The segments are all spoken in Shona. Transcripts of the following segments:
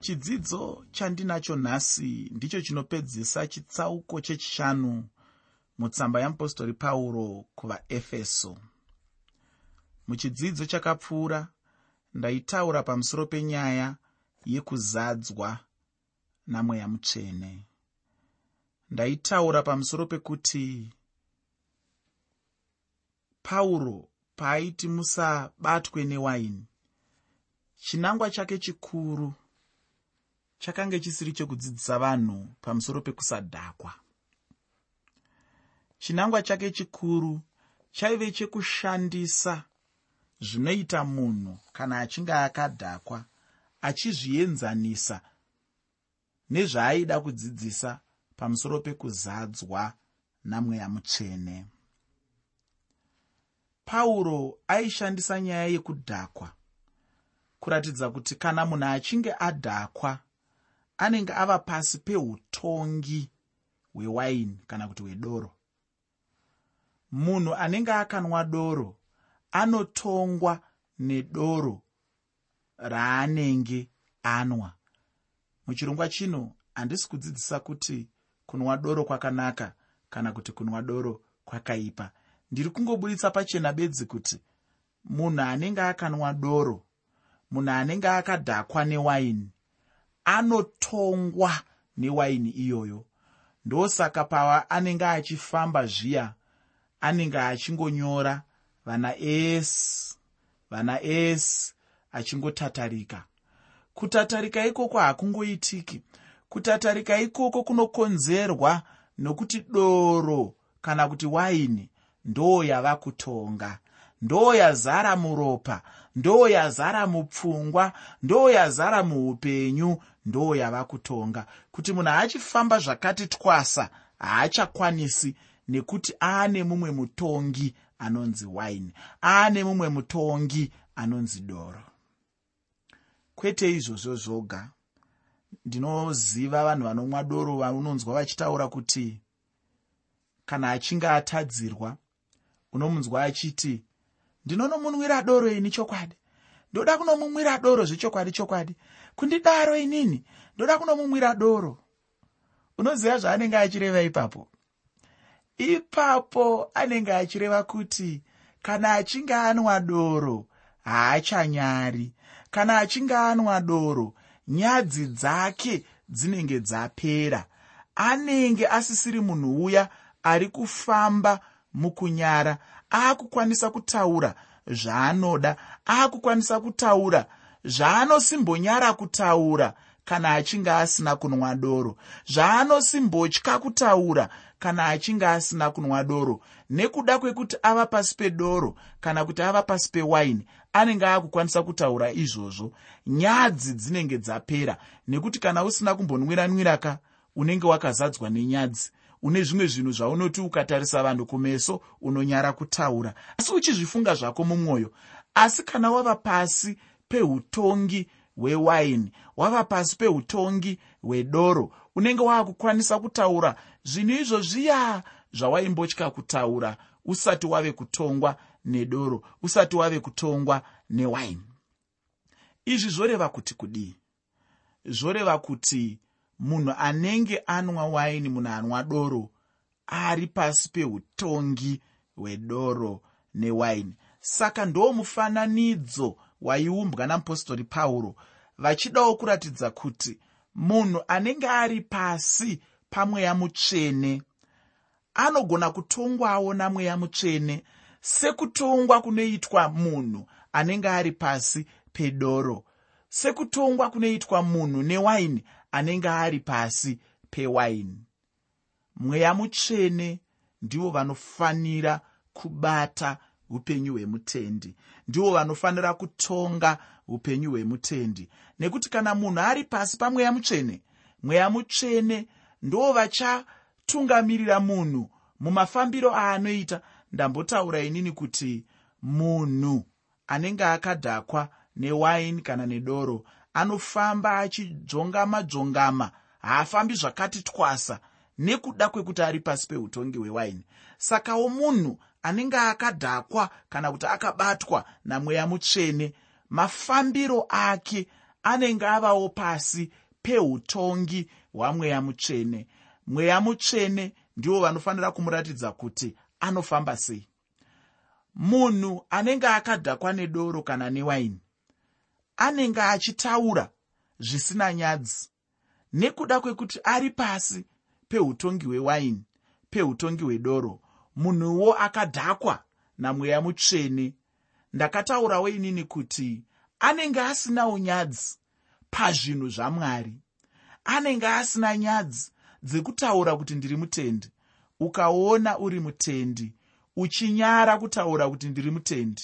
chidzidzo chandinacho nhasi ndicho chinopedzisa chitsauko chechishanu mutsamba yamupostori pauro kuvaefeso. Muchidzidzo chakapfuura ndaitaura pamusoro penyaya yekuzadzwa namweya mutsvene. Ndaitaura pamusoro pekuti pauro paaiti musabatwe newaini chinangwa chake chikuru chakange chisiri chekudzidzisa vanhu pamusoro pekusadhakwa. Chinangwa chake chikuru chaive chekushandisa zvinoita munhu kana achinge akadhakwa achizvienzanisa nezvaaida kudzidzisa pamusoro pekuzadzwa namweya mutsvene. Pauro aishandisa nyaya yekudhakwa kuratidza kuti kana munhu achinge adhakwa anenge ava pasi peutongi hwewaini kana kuti hwedoro. Munhu anenge akanwa doro anotongwa nedoro raanenge anwa. Muchirongwa chino handisi kudzidzisa kuti kunwa doro kwakanaka kana kuti kunwa doro kwakaipa. Ndiri kungoburitsa pachena bedzi kuti munhu anenge akanwa doro munhu anenge akadhakwa newaini anotongwa newaini iyoyo. Ndosaka pava anenge achifamba zviya anenge achingonyora vana s vana s achingotatarika. Kutatarika ikoko hakungoitiki. Kutatarika ikoko kunokonzerwa nokuti doro kana kuti waini ndo yava kutonga ndo yazara muropa ndo yazara mupfungwa ndo yazara muupenyu ndo yava kutonga. Kuti munhu achifamba zvakati twasa haachakwanisi nekuti aane mumwe mutongi anonzi waini aane mumwe mutongi anonzi doro. Kwete izvozvo zvoga. Ndinoziva vanhu vanomwa doro vaunonzwa vachitaura kuti kana achinge atadzirwa unomunzwa achiti ndinonomunwira doro ini chokwadi? Ndoda kunomumwira doro zvechokwadi chokwadi? Kundidaro inini ndoda kunomumwira doro. Unoziva zvaanenge achireva ipapo? Ipapo anenge achireva kuti kana achinge anwa doro haachanyari. Kana achinge anwa doro nyadzi dzake dzinenge dzapera. Anenge asisiri munhu uya ari kufamba mukunyara aakukwanisa kutaura zvaanoda aakukwanisa kutaura zvaanosimbonyara kutaura kana achinge asina kunwa doro zvaanosimbotya kutaura kana achinge asina kunwa doro nekuda kwekuti ava pasi pedoro kana kuti ava pasi pewaini anenge aakukwanisa kutaura izvozvo. Nyadzi dzinenge dzapera nekuti kana usina kumbonwiranwiraka unenge wakazadzwa nenyadzi une zvimwe zvinhu zvaunoti ukatarisa vanhu kumeso unonyara kutaura. Asi uchizvifunga zvako mumwoyo. Asi kana wava pasi peutongi hwewaini wava pasi peutongi hwedoro unenge waakukwanisa kutaura zvinhu izvo zviya zvawaimbotya kutaura usati wave kutongwa nedoro usati wave kutongwa newaini. Izvi zvoreva kuti kudii? Zvoreva kuti munhu anenge anwa waini munhu anwa doro ari pasi peutongi hwedoro newaini. Saka ndo mufananidzo waiumbwa namupostori pauro vachidawo kuratidza kuti munhu anenge ari pasi pamweya mutsvene anogona kutongwawo namweya mutsvene sekutongwa kunoitwa munhu anenge ari pasi pedoro sekutongwa kunoitwa munhu newaini anenge ari pasi pewaini. Mweya mutsvene ndivo vanofanira kubata upenyu hwemutendi. Ndivo vanofanira kutonga upenyu hwemutendi. Nekuti kana munhu ari pasi pamweya mutsvene mweya mutsvene ndo vachatungamirira munhu mumafambiro aanoita. Ndambotaura inini kuti munhu anenge akadhakwa newaini kana nedoro anofamba achidzvongama dzvongama haafambi zvakati twasa nekuda kwekuti ari pasi peutongi hwewaini. Sakawo munhu anenge akadhakwa kana kuti akabatwa namweya mutsvene mafambiro ake anenge avawo pasi peutongi hwamweya mutsvene. Mweya mutsvene ndivo vanofanira kumuratidza kuti anofamba sei. Munhu anenge akadhakwa nedoro kana newaini anenge achitaura zvisina nyadzi. Nekuda kwekuti ari pasi peutongi hwewaini peutongi hwedoro munhuwo akadhakwa namweya mutsvene ndakataurawo inini kuti anenge asina unyadzi pazvinhu zvamwari. Anenge asina nyadzi dzekutaura kuti ndiri mutendi. Ukaona uri mutendi uchinyara kutaura kuti ndiri mutendi.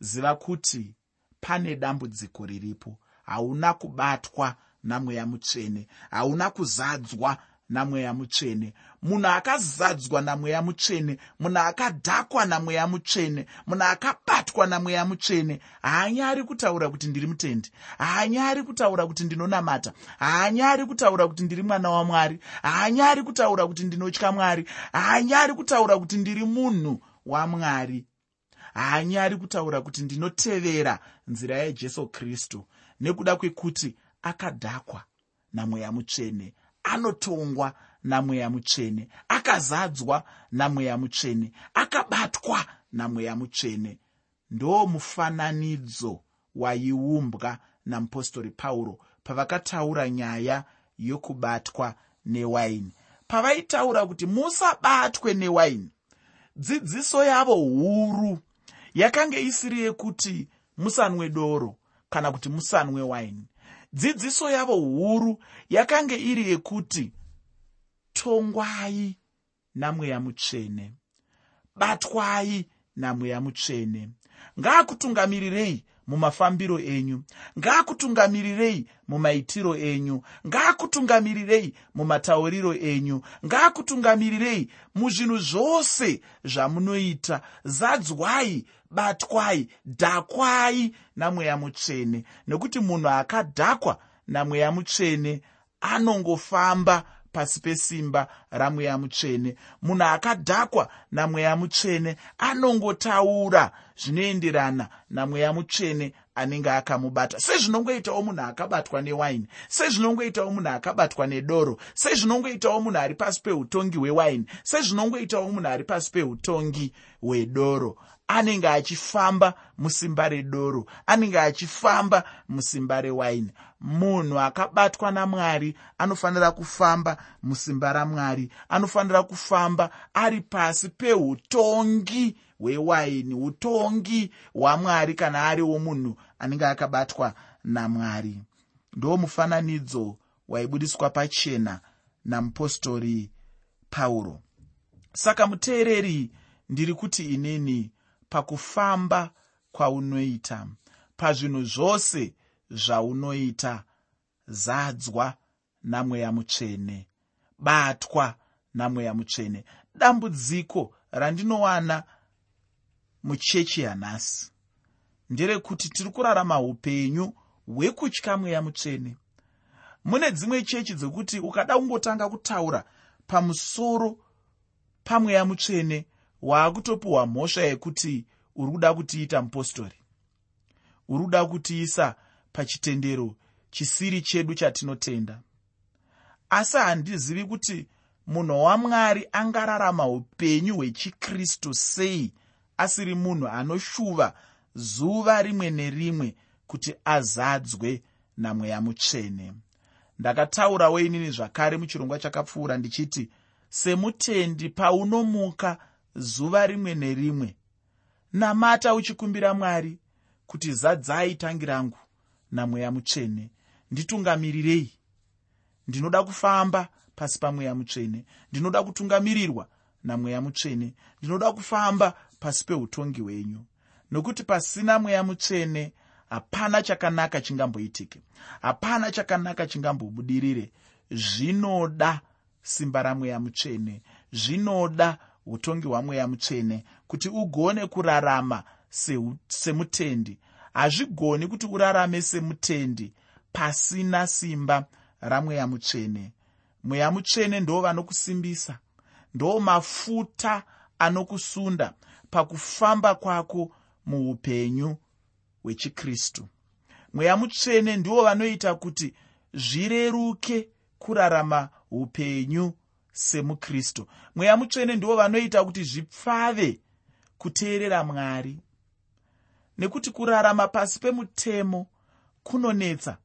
Ziva kuti pane dambudziko riripo. Hauna kubatwa namweya mutsvene. Hauna kuzadzwa namweya mutsvene. Munhu akazadzwa namweya mutsvene munhu akadhakwa namweya mutsvene munhu akabatwa namweya mutsvene. Haanyari kutaura kuti ndiri mutendi. Haanyari kutaura kuti ndinonamata. Haanyari kutaura kuti ndiri mwana wamwari. Haanyari kutaura kuti ndinotya mwari. Haanyari kutaura kuti ndiri munhu wamwari haanyari kutaura kuti ndinotevera nzira yajesu kristu nekuda kwekuti akadhakwa namweya mutsvene anotongwa namweya mutsvene akazadzwa namweya mutsvene akabatwa namweya mutsvene. Ndo mufananidzo waiumbwa namupostori pauro pavakataura nyaya yokubatwa newaini. Pavaitaura kuti musabatwe newaini dzidziso yavo huru yakanga isiri yekuti musanwe doro kana kuti musanwe waini. Dzidziso yavo huru yakanga iri yekuti tongwai namweya mutsvene. Batwai namweya mutsvene. Ngaakutungamirirei mumafambiro enyu. Ngaakutungamirirei mumaitiro enyu. Ngaakutungamirirei mumatauriro enyu. Ngaakutungamirirei muzvinhu zvose zvamunoita. Zadzwai batwai dhakwai namweya mutsvene. Nekuti munhu akadhakwa namweya mutsvene anongofamba pasi pesimba ramweya mutsvene. Munhu akadhakwa namweya mutsvene anongotaura zvinoenderana namweya mutsvene anenge akamubata. Sezvinongoitawo munhu akabatwa newaini sezvinongoitawo munhu akabatwa nedoro sezvinongoitawo munhu ari pasi peutongi hwewaini sezvinongoitawo munhu ari pasi peutongi hwedoro anenge achifamba musimba redoro anenge achifamba musimba rewaini. Munhu akabatwa namwari anofanira kufamba musimba ramwari anofanira kufamba ari pasi peutongi hwewaini utongi hwamwari kana ariwo munhu anenge akabatwa namwari. Ndo mufananidzo waibudiswa pachena namupostori pauro. Saka muteereri ndiri kuti inini pakufamba kwaunoita. Pazvinhu zvose zvaunoita zadzwa namweya mutsvene batwa namweya mutsvene. Dambudziko randinowana muchechi yanhasi. Nderekuti tiri kurarama upenyu hwekutya mweya mutsvene. Mune dzimwe chechi dzekuti ukada kungotanga kutaura pamusoro pamweya mutsvene waakutopiwa mhosva yekuti uri kuda kutiita mupostori. Uri kuda kutiisa pachitendero chisiri chedu chatinotenda. Asi handizivi kuti munhu wamwari angararama upenyu hwechikristu sei asiri munhu anoshuva zuva rimwe nerimwe kuti azadzwe namweya mutsvene. Ndakataurawo inini zvakare muchirongwa chakapfuura ndichiti semutendi paunomuka zuva rimwe nerimwe. Namata uchikumbira mwari kuti zadzai tangi rangu namweya mutsvene. Nditungamirirei. Ndinoda kufamba pasi pamweya mutsvene. Ndinoda kutungamirirwa namweya mutsvene. Ndinoda kufamba pasi peutongi hwenyu. Nokuti pasina mweya mutsvene hapana chakanaka chingamboitike. Hapana chakanaka chingambobudirire. Zvinoda simba ramweya mutsvene. Zvinoda utongi hwamweya mutsvene kuti ugone kurarama semutendi. Hazvigoni kuti urarame semutendi pasina simba ramweya mutsvene. Mweya mutsvene ndo vanokusimbisa ndo mafuta anokusunda pakufamba kwako muupenyu hwechikristu. Mweya mutsvene ndiwo vanoita kuti zvireruke kurarama upenyu semukristu. Mweya mutsvene ndiwo vanoita kuti zvipfave kuteerera mwari. Nekuti kurarama pasi pemutemo kunonetsa.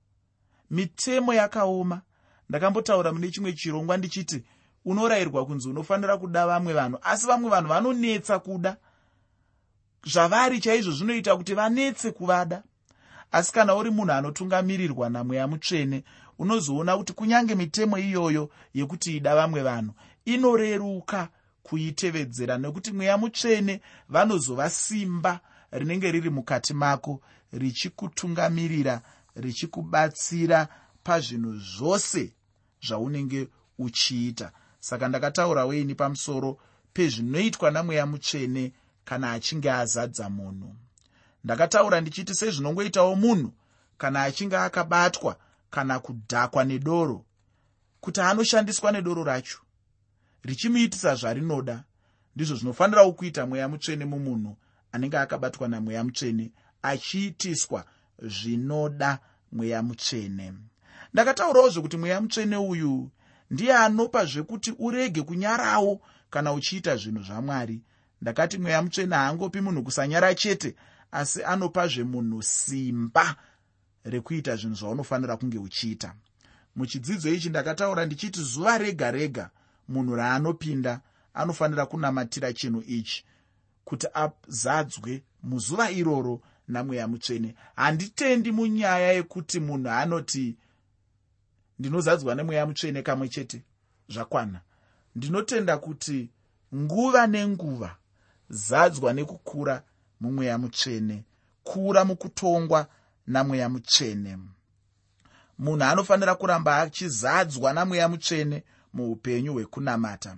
Mitemo yakaoma. Ndakambotaura mune chimwe chirongwa ndichiti unorayirwa kunzi unofanira kuda vamwe vanhu. Asi vamwe vanhu vanonetsa kuda. Zvavari chaizvo zvinoita kuti vanetse kuvada asi kana uri munhu anotungamirirwa namweya mutsvene unozoona kuti kunyange mitemo iyoyo yekuti ida vamwe vanhu inoreruka kuitevedzera nekuti mweya mutsvene vanozova simba rinenge riri mukati mako richikutungamirira richikubatsira pazvinhu zvose zvaunenge uchiita. Saka ndakataura weini pamusoro pezvinoitwa namweya mutsvene kana achinge azadza munhu ndakataura ndichiti sezvinongoitawo munhu kana achinge akabatwa kana kudhakwa nedoro kuti anoshandiswa nedoro racho. Richimuitisa zvarinoda ndizvo zvinofanirawo kuita mweya mutsvene mumunhu anenge akabatwa namweya mutsvene achiitiswa zvinoda mweya mutsvene. Ndakataurawo zvekuti mweya mutsvene uyu ndiye anopa zvekuti urege kunyarawo kana uchiita zvinhu zvamwari. Ndakati mweya mutsvene haangopi munhu kusanyara chete asi anopazve munhu simba rekuita zvinhu zvaunofanira kunge uchiita. Muchidzidzo ichi ndakataura ndichiti zuva rega rega munhu raanopinda anofanira kunamatira chinhu ichi kuti azadzwe muzuva iroro namweya mutsvene. Handitendi munyaya yekuti munhu anoti ndinozadzwa nemweya mutsvene kamwe chete. Zvakwana. Ndinotenda kuti nguva nenguva zadzwa nekukura mumweya mutsvene kura mukutongwa namweya mutsvene. Munhu anofanira kuramba achizadzwa namweya mutsvene muupenyu hwekunamata.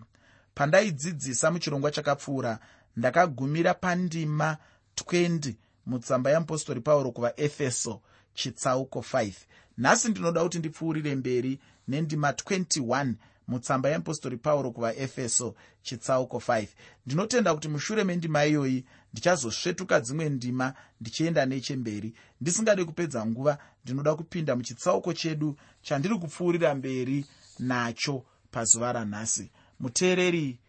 Pandaidzidzisa muchirongwa chakapfuura ndakagumira pandima 20 mutsamba yeapostori pauro kuvaefeso chitsauko 5 nhasi ndinoda kuti ndipfuurire mberi nendima 21 mutsamba yeapostori pauro kuvaefeso chitsauko 5 ndinotenda kuti mushure mendima iyoyi ndichazosvetuka dzimwe ndima ndichienda nechemberi. Ndisingade kupedza nguva ndinoda kupinda muchitsauko chedu chandiri kupfuurira mberi nacho pazuva ranhasi. Muteereri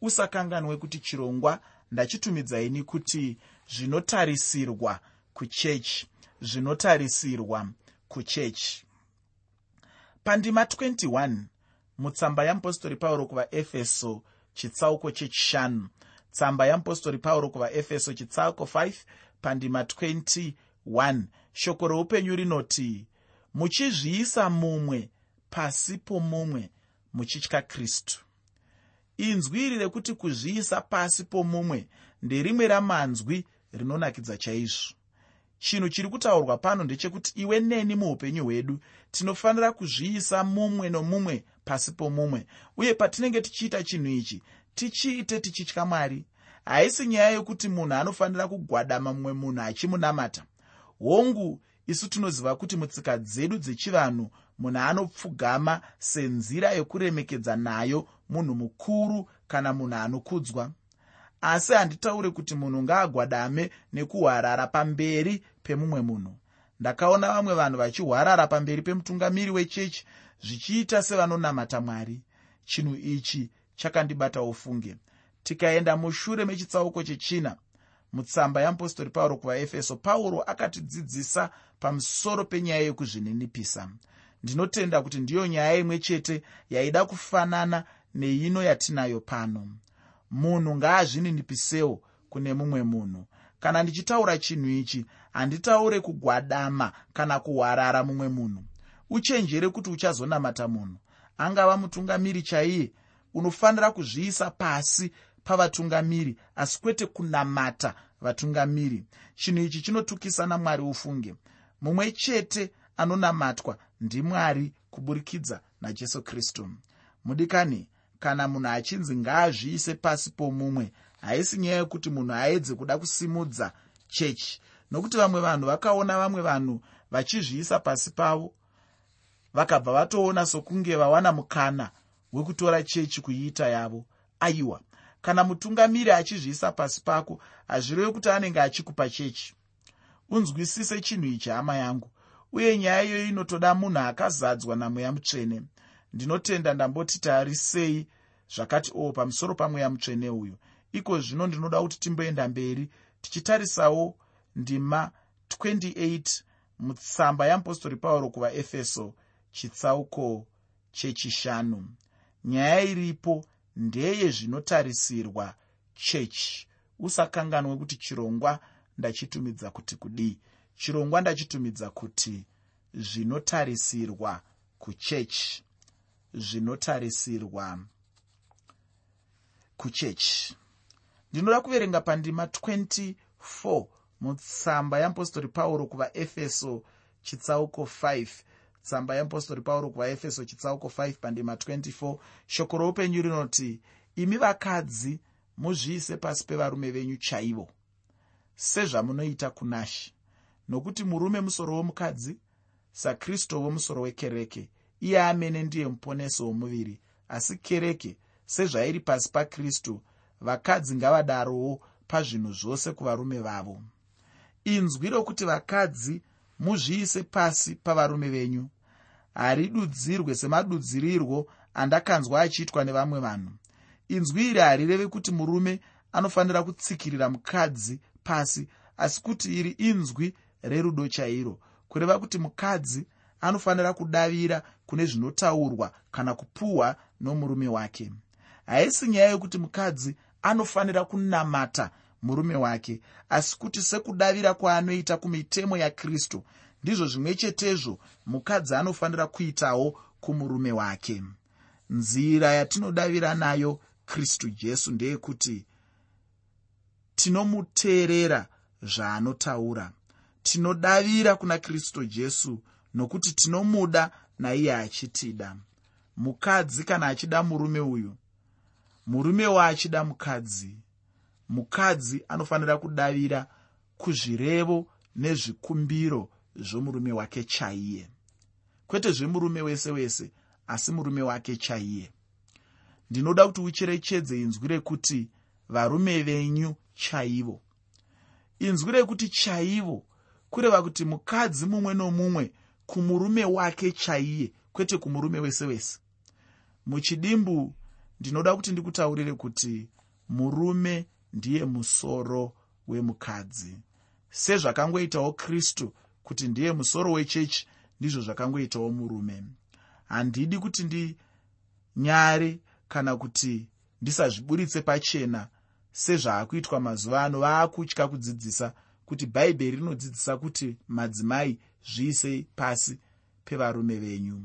usakanganwe kuti chirongwa ndachitumidzaini kuti zvinotarisirwa kuchechi zvinotarisirwa kuchechi. Pandima 21 mutsamba yamupostori pauro kuvaefeso chitsauko chechishanu. Tsamba yamupostori pauro kuvaefeso chitsauko 5 pandima 21 shoko reupenyu rinoti muchizviisa mumwe pasi pomumwe muchitya kristu. Inzwi iri rekuti kuzviisa pasi pomumwe nderimwe ramanzwi rinonakidza chaizvo chinhu chiri kutaurwa pano ndechekuti iwe neni muupenyu hwedu tinofanira kuzviisa mumwe nomumwe pasi pomumwe. Uye patinenge tichiita chinhu ichi tichiite tichitya mwari. Haisi nyaya yokuti munhu anofanira kugwadama mumwe munhu achimunamata. Hongu isu tinoziva kuti mutsika dzedu dzechivanhu munhu anopfugama senzira yokuremekedza nayo munhu mukuru kana munhu anokudzwa. Asi handitaure kuti munhu ngaagwadame nekuhwarara pamberi pemumwe munhu. Ndakaona vamwe vanhu vachihwarara pamberi pemutungamiri wechechi zvichiita sevanonamata mwari. Chinhu ichi chakandibata ufunge. Tikaenda mushure mechitsauko chechina mutsamba yeapostori pauro kuvaefeso pauro akatidzidzisa pamusoro penyaya yekuzvininipisa. Ndinotenda kuti ndiyo nyaya imwe chete yaida kufanana neino yatinayo pano. Munhu ngaazvininipisewo kune mumwe munhu. Kana ndichitaura chinhu ichi handitaure kugwadama kana kuhwarara mumwe munhu. Uchenjere kuti uchazonamata munhu. Angava mutungamiri chaiye unofanira kuzviisa pasi pavatungamiri asi kwete kunamata vatungamiri. Chinhu ichi chinotukisa namwari ufunge. Mumwe chete anonamatwa ndimwari kuburikidza najesu kristu. Mudikani kana munhu achinzi ngaazviise pasi pomumwe haisi nyaya yekuti munhu aedze kuda kusimudza chechi nokuti vamwe vanhu vakaona vamwe vanhu vachizviisa pasi pavo vakabva vatoona sokunge vawana mukana wekutora chechi kuiita yavo aiwa. Kana mutungamiri achizviisa pasi pako hazvireve kuti anenge achikupa chechi. Unzwisise chinhu ichi hama yangu uye nyaya iyoyo inotoda munhu akazadzwa namweya mutsvene. Ndinotenda ndamboti tarisei zvakati o oh, pamusoro pamweya mutsvene uyu iko zvino ndinoda kuti timboenda mberi tichitarisawo ndima 28 mutsamba yeapostori pauro kuvaefeso chitsauko chechishanu. Nyaya iripo ndeye zvinotarisirwa chechi. Usakanganwe kuti chirongwa ndachitumidza kuti kudii. Chirongwa ndachitumidza kuti zvinotarisirwa kuchechi. Zvinotarisirwa kuchechi. Ndinoda kuverenga pandima 24 mutsamba yeapostori pauro kuvaefeso chitsauko 5 tsamba yeapostori pauro kuvaefeso chitsauko 5 pandima 24 shoko roupenyu rinoti imi vakadzi muzviise pasi pevarume venyu chaivo. Sezvamunoita kunashi nokuti murume musoro womukadzi sakristovo musoro wekereke. Iye amene ndiye muponesi womuviri asi kereke sezvairi pasi pakristu. Vakadzi ngavadarowo pazvinhu zvose kuvarume vavo inzwi rokuti vakadzi muzviise pasi pavarume venyu. Haridudzirwe semadudzirirwo andakanzwa achiitwa nevamwe vanhu. Inzwi iri harirevi kuti murume anofanira kutsikirira mukadzi pasi asi kuti iri inzwi rerudo chairo kureva kuti mukadzi anofanira kudavira kune zvinotaurwa kana kupuhwa nomurume wake. Haisi nyaya yokuti mukadzi anofanira kunamata murume wake. Asi kuti sekudavira kwaanoita kumitemo yakristu ndizvo zvimwe chetezvo mukadzi anofanira kuitawo kumurume wake. Nzira yatinodavira nayo kristu jesu ndeyekuti tinomuteerera zvaanotaura. Tinodavira kuna kristu jesu nokuti tinomuda naiye achitida. Mukadzi kana achida murume uyu murume waachida mukadzi mukadzi anofanira kudavira kuzvirevo nezvikumbiro zvomurume wake chaiye. Kwete zvemurume wese wese asi murume wake chaiye. Ndinoda kuti ucherechedze inzwi rekuti varume venyu chaivo. Inzwi rekuti chaivo kureva kuti mukadzi mumwe nomumwe kumurume wake chaiye kwete kumurume wese wese. Muchidimbu ndinoda kuti ndikutaurire kuti murume ndiye musoro wemukadzi. Sezvakangoitawo kristu kuti ndiye musoro wechechi ndizvo zvakangoitawo murume. Handidi kuti ndinyare kana kuti ndisazviburitse pachena sezvaakuitwa mazuva ano. Vaakutya kudzidzisa kuti bhaibheri rinodzidzisa kuti madzimai zviisei pasi pevarume venyu.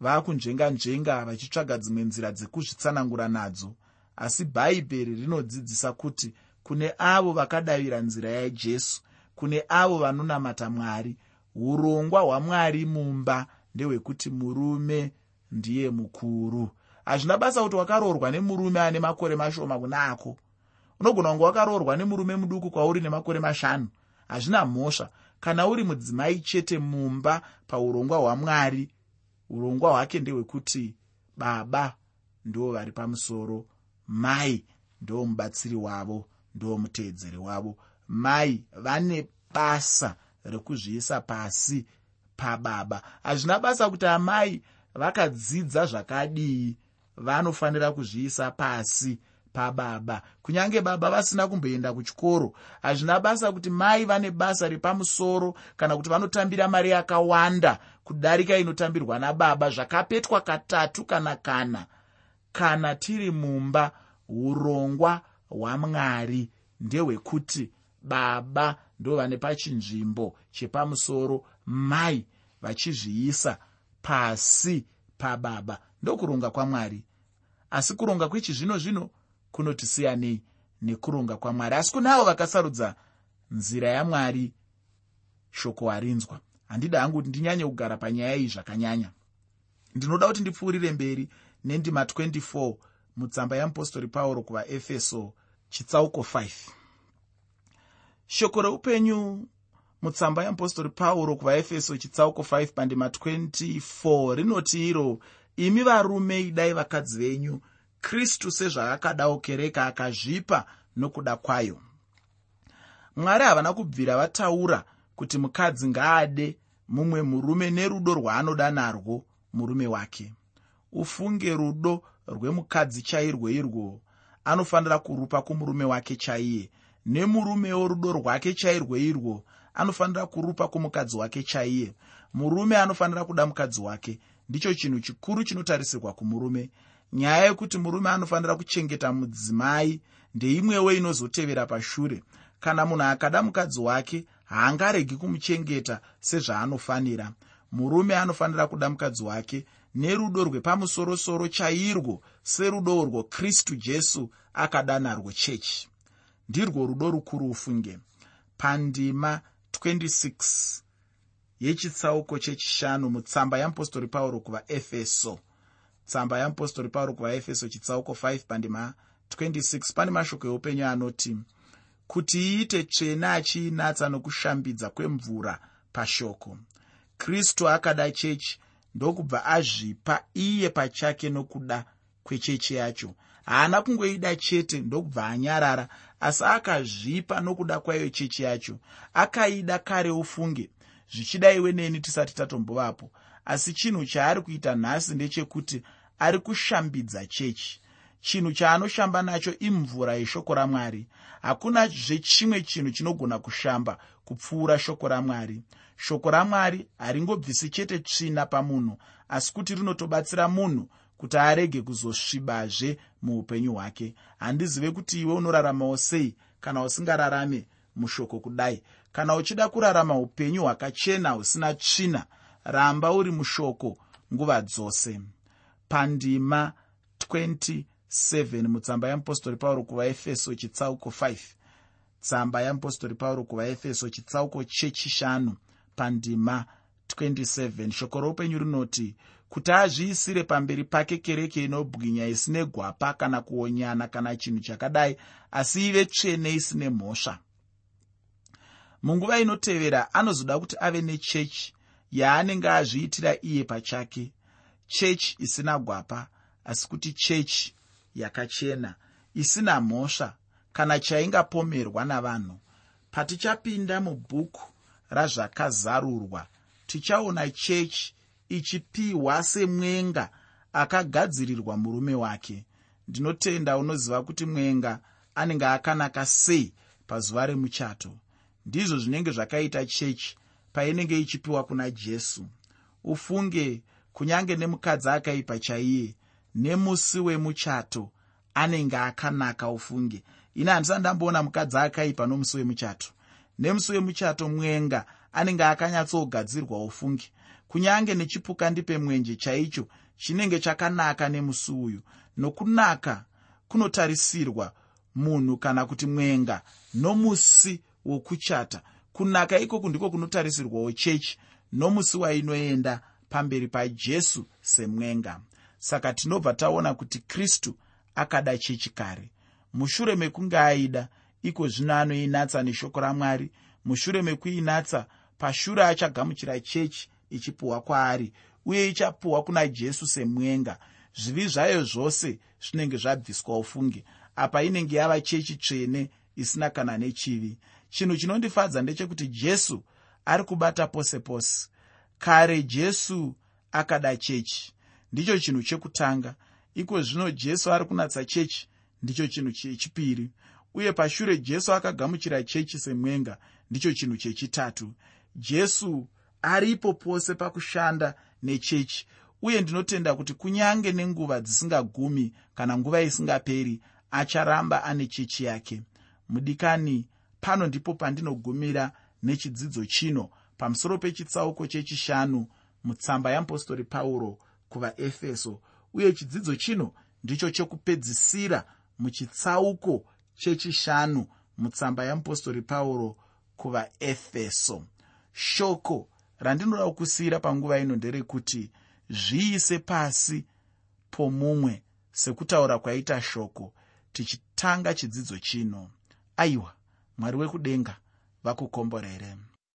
Vaakunzvenga-nzvenga vachitsvaga dzimwe nzira dzekuzvitsanangura nadzo asi bhaibheri rinodzidzisa kuti kune avo vakadavira nzira yajesu kune avo vanonamata mwari. Urongwa hwamwari mumba ndehwekuti murume ndiye mukuru. Hazvina basa kuti wakaroorwa nemurume ane makore mashoma kuna ako unogona kunge wakaroorwa nemurume muduku kwauri nemakore mashanu. Hazvina mhosva. Kana uri mudzimai chete mumba paurongwa hwamwari urongwa hwake ndehwekuti baba ndo vari pamusoro mai ndo mubatsiri wavo ndo muteedzeri wavo. Mai vane basa rekuzviisa pasi pababa. Hazvina basa kuti amai vakadzidza zvakadii vanofanira kuzviisa pasi pababa. Kunyange baba vasina kumboenda kuchikoro hazvina basa kuti mai vane basa repamusoro kana kuti vanotambira mari yakawanda kudarika inotambirwa nababa. Zvakapetwa katatu kana kana kana tiri mumba urongwa hwamwari ndehwekuti baba ndo vane pachinzvimbo chepamusoro mai vachizviisa pasi pababa ndokuronga kwamwari asi kuronga kwechizvino zvino kunotisiyanei nekuronga kwamwari asi kune avo vakasarudza nzira yamwari shoko harinzwa handida hangu kuti ndinyanye kugara panyaya iyi zvakanyanya ndinoda kuti ndipfuurire mberi nendima 24 mutsamba yeapostori pauro kuvaefeso chitsauko 5 shoko reupenyu mutsamba yeapostori pauro kuvaefeso chitsauko 5 pandima 24 rinoti iro imi varume idai vakadzi venyu kristu sezvaakadawo kereka akazvipa nokuda kwayo. Mwari havana kubvira vataura kuti mukadzi ngaade mumwe murume nerudo rwaanoda narwo murume wake ufunge rudo rwemukadzi chairwo irwo. Anofanira kurupa kumurume wake chaiye. Nemurumewo rudo rwake chairwo irwo anofanira kurupa kumukadzi wake chaiye. Murume anofanira kuda mukadzi wake. Ndicho chinhu chikuru chinotarisirwa kumurume. Nyaya yekuti murume anofanira kuchengeta mudzimai ndeimwewo inozotevera pashure. Kana munhu akada mukadzi wake haangaregi kumuchengeta sezvaanofanira. Murume anofanira kuda mukadzi wake nerudo rwepamusorosoro chairwo serudo urwo kristu jesu akada narwo chechi. Ndirwo rudo rukuru ufunge. Pandima 26 yechitsauko chechishanu mutsamba yeapostori pauro kuvaefeso. Tsamba yeapostori pauro kuvaefeso chitsauko 5 pandima 26 pane mashoko eupenyu anoti kuti iite tsvene achiinatsa nokushambidza kwemvura pashoko. Kristu akada chechi ndokubva azvipa iye pachake nokuda kwechechi yacho. Haana kungoida chete ndokubva anyarara asi akazvipa nokuda kwaiyo chechi yacho. Akaida kare ufunge zvichida iwe neni tisati tatombovapo asi chinhu chaari kuita nhasi ndechekuti ari kushambidza chechi. Chinhu chaanoshamba nacho imvura yeshoko ramwari. Hakuna zvechimwe chinhu chinogona kushamba kupfuura shoko ramwari shoko ramwari haringobvisi chete tsvina pamunhu asi kuti rinotobatsira munhu kuti arege kuzosvibazve muupenyu hwake. Handizive kuti iwe unoraramawo sei kana usingararame mushoko kudai. Kana uchida kurarama upenyu hwakachena husina tsvina ramba uri mushoko nguva dzose. Pandima 27 mutsamba yeapostori pauro kuvaefeso chitsauko 5 tsamba yeapostori pauro kuvaefeso chitsauko chechishanu pandima 27 shoko roupenyu rinoti kuti azviisire pamberi pake kereke inobwinya isine gwapa kana kuonyana kana chinhu chakadai asi ive tsvene isine mhosva. Munguva inotevera anozoda kuti ave nechechi yaanenge azviitira iye pachake. Chechi isina gwapa asi kuti chechi yakachena isina mhosva kana chaingapomerwa navanhu. Patichapinda mubhuku razvakazarurwa. Tichaona chechi ichipiwa semwenga akagadzirirwa murume wake. Ndinotenda unoziva kuti mwenga anenge akanaka sei pazuva remuchato. Ndizvo zvinenge zvakaita chechi painenge ichipiwa kuna jesu. Ufunge kunyange nemukadzi akaipa chaiye nemusi wemuchato anenge akanaka ufunge. Ini handisati ndamboona mukadzi akaipa nomusi wemuchato nemusi wemuchato mwenga anenge akanyatsogadzirwa ufunge kunyange nechipuka ndipemwenje chaicho chinenge chakanaka nemusi uyu. Nokunaka kunotarisirwa munhu kana kuti mwenga nomusi wokuchata. Kunaka ikoko ndiko kunotarisirwawo chechi nomusi wainoenda pamberi pajesu semwenga. Saka tinobva taona kuti kristu akada chechi kare. Mushure mekunge aida iko zvino anoinatsa neshoko ramwari. Mushure mekuinatsa pashure achagamuchira chechi ichipiwa kwaari uye ichapiwa kuna jesu semwenga. Zvivi zvayo zvose zvinenge zvabviswa ufunge apa inenge yava chechi tsvene isina kana nechivi. Chinhu chinondifadza ndechekuti jesu ari kubata pose pose. Kare jesu akada chechi. Ndicho chinhu chekutanga. Iko zvino jesu ari kunatsa chechi. Ndicho chinhu chechipiri uye pashure jesu akagamuchira chechi semwenga ndicho chinhu chechitatu. Jesu aripo pose pakushanda nechechi uye ndinotenda kuti kunyange nenguva dzisingagumi kana nguva isingaperi acharamba ane chechi yake. Mudikani pano ndipo pandinogumira nechidzidzo chino pamusoro pechitsauko chechishanu mutsamba yeapostori pauro kuvaefeso. Uye chidzidzo chino ndicho chekupedzisira muchitsauko chechishanu mutsamba yeapostori pauro kuvaefeso shoko randinoda kusiyira panguva ino nderekuti zviise pasi pomumwe sekutaura kwaita shoko tichitanga chidzidzo chino. Aiwa mwari wekudenga vakukomborere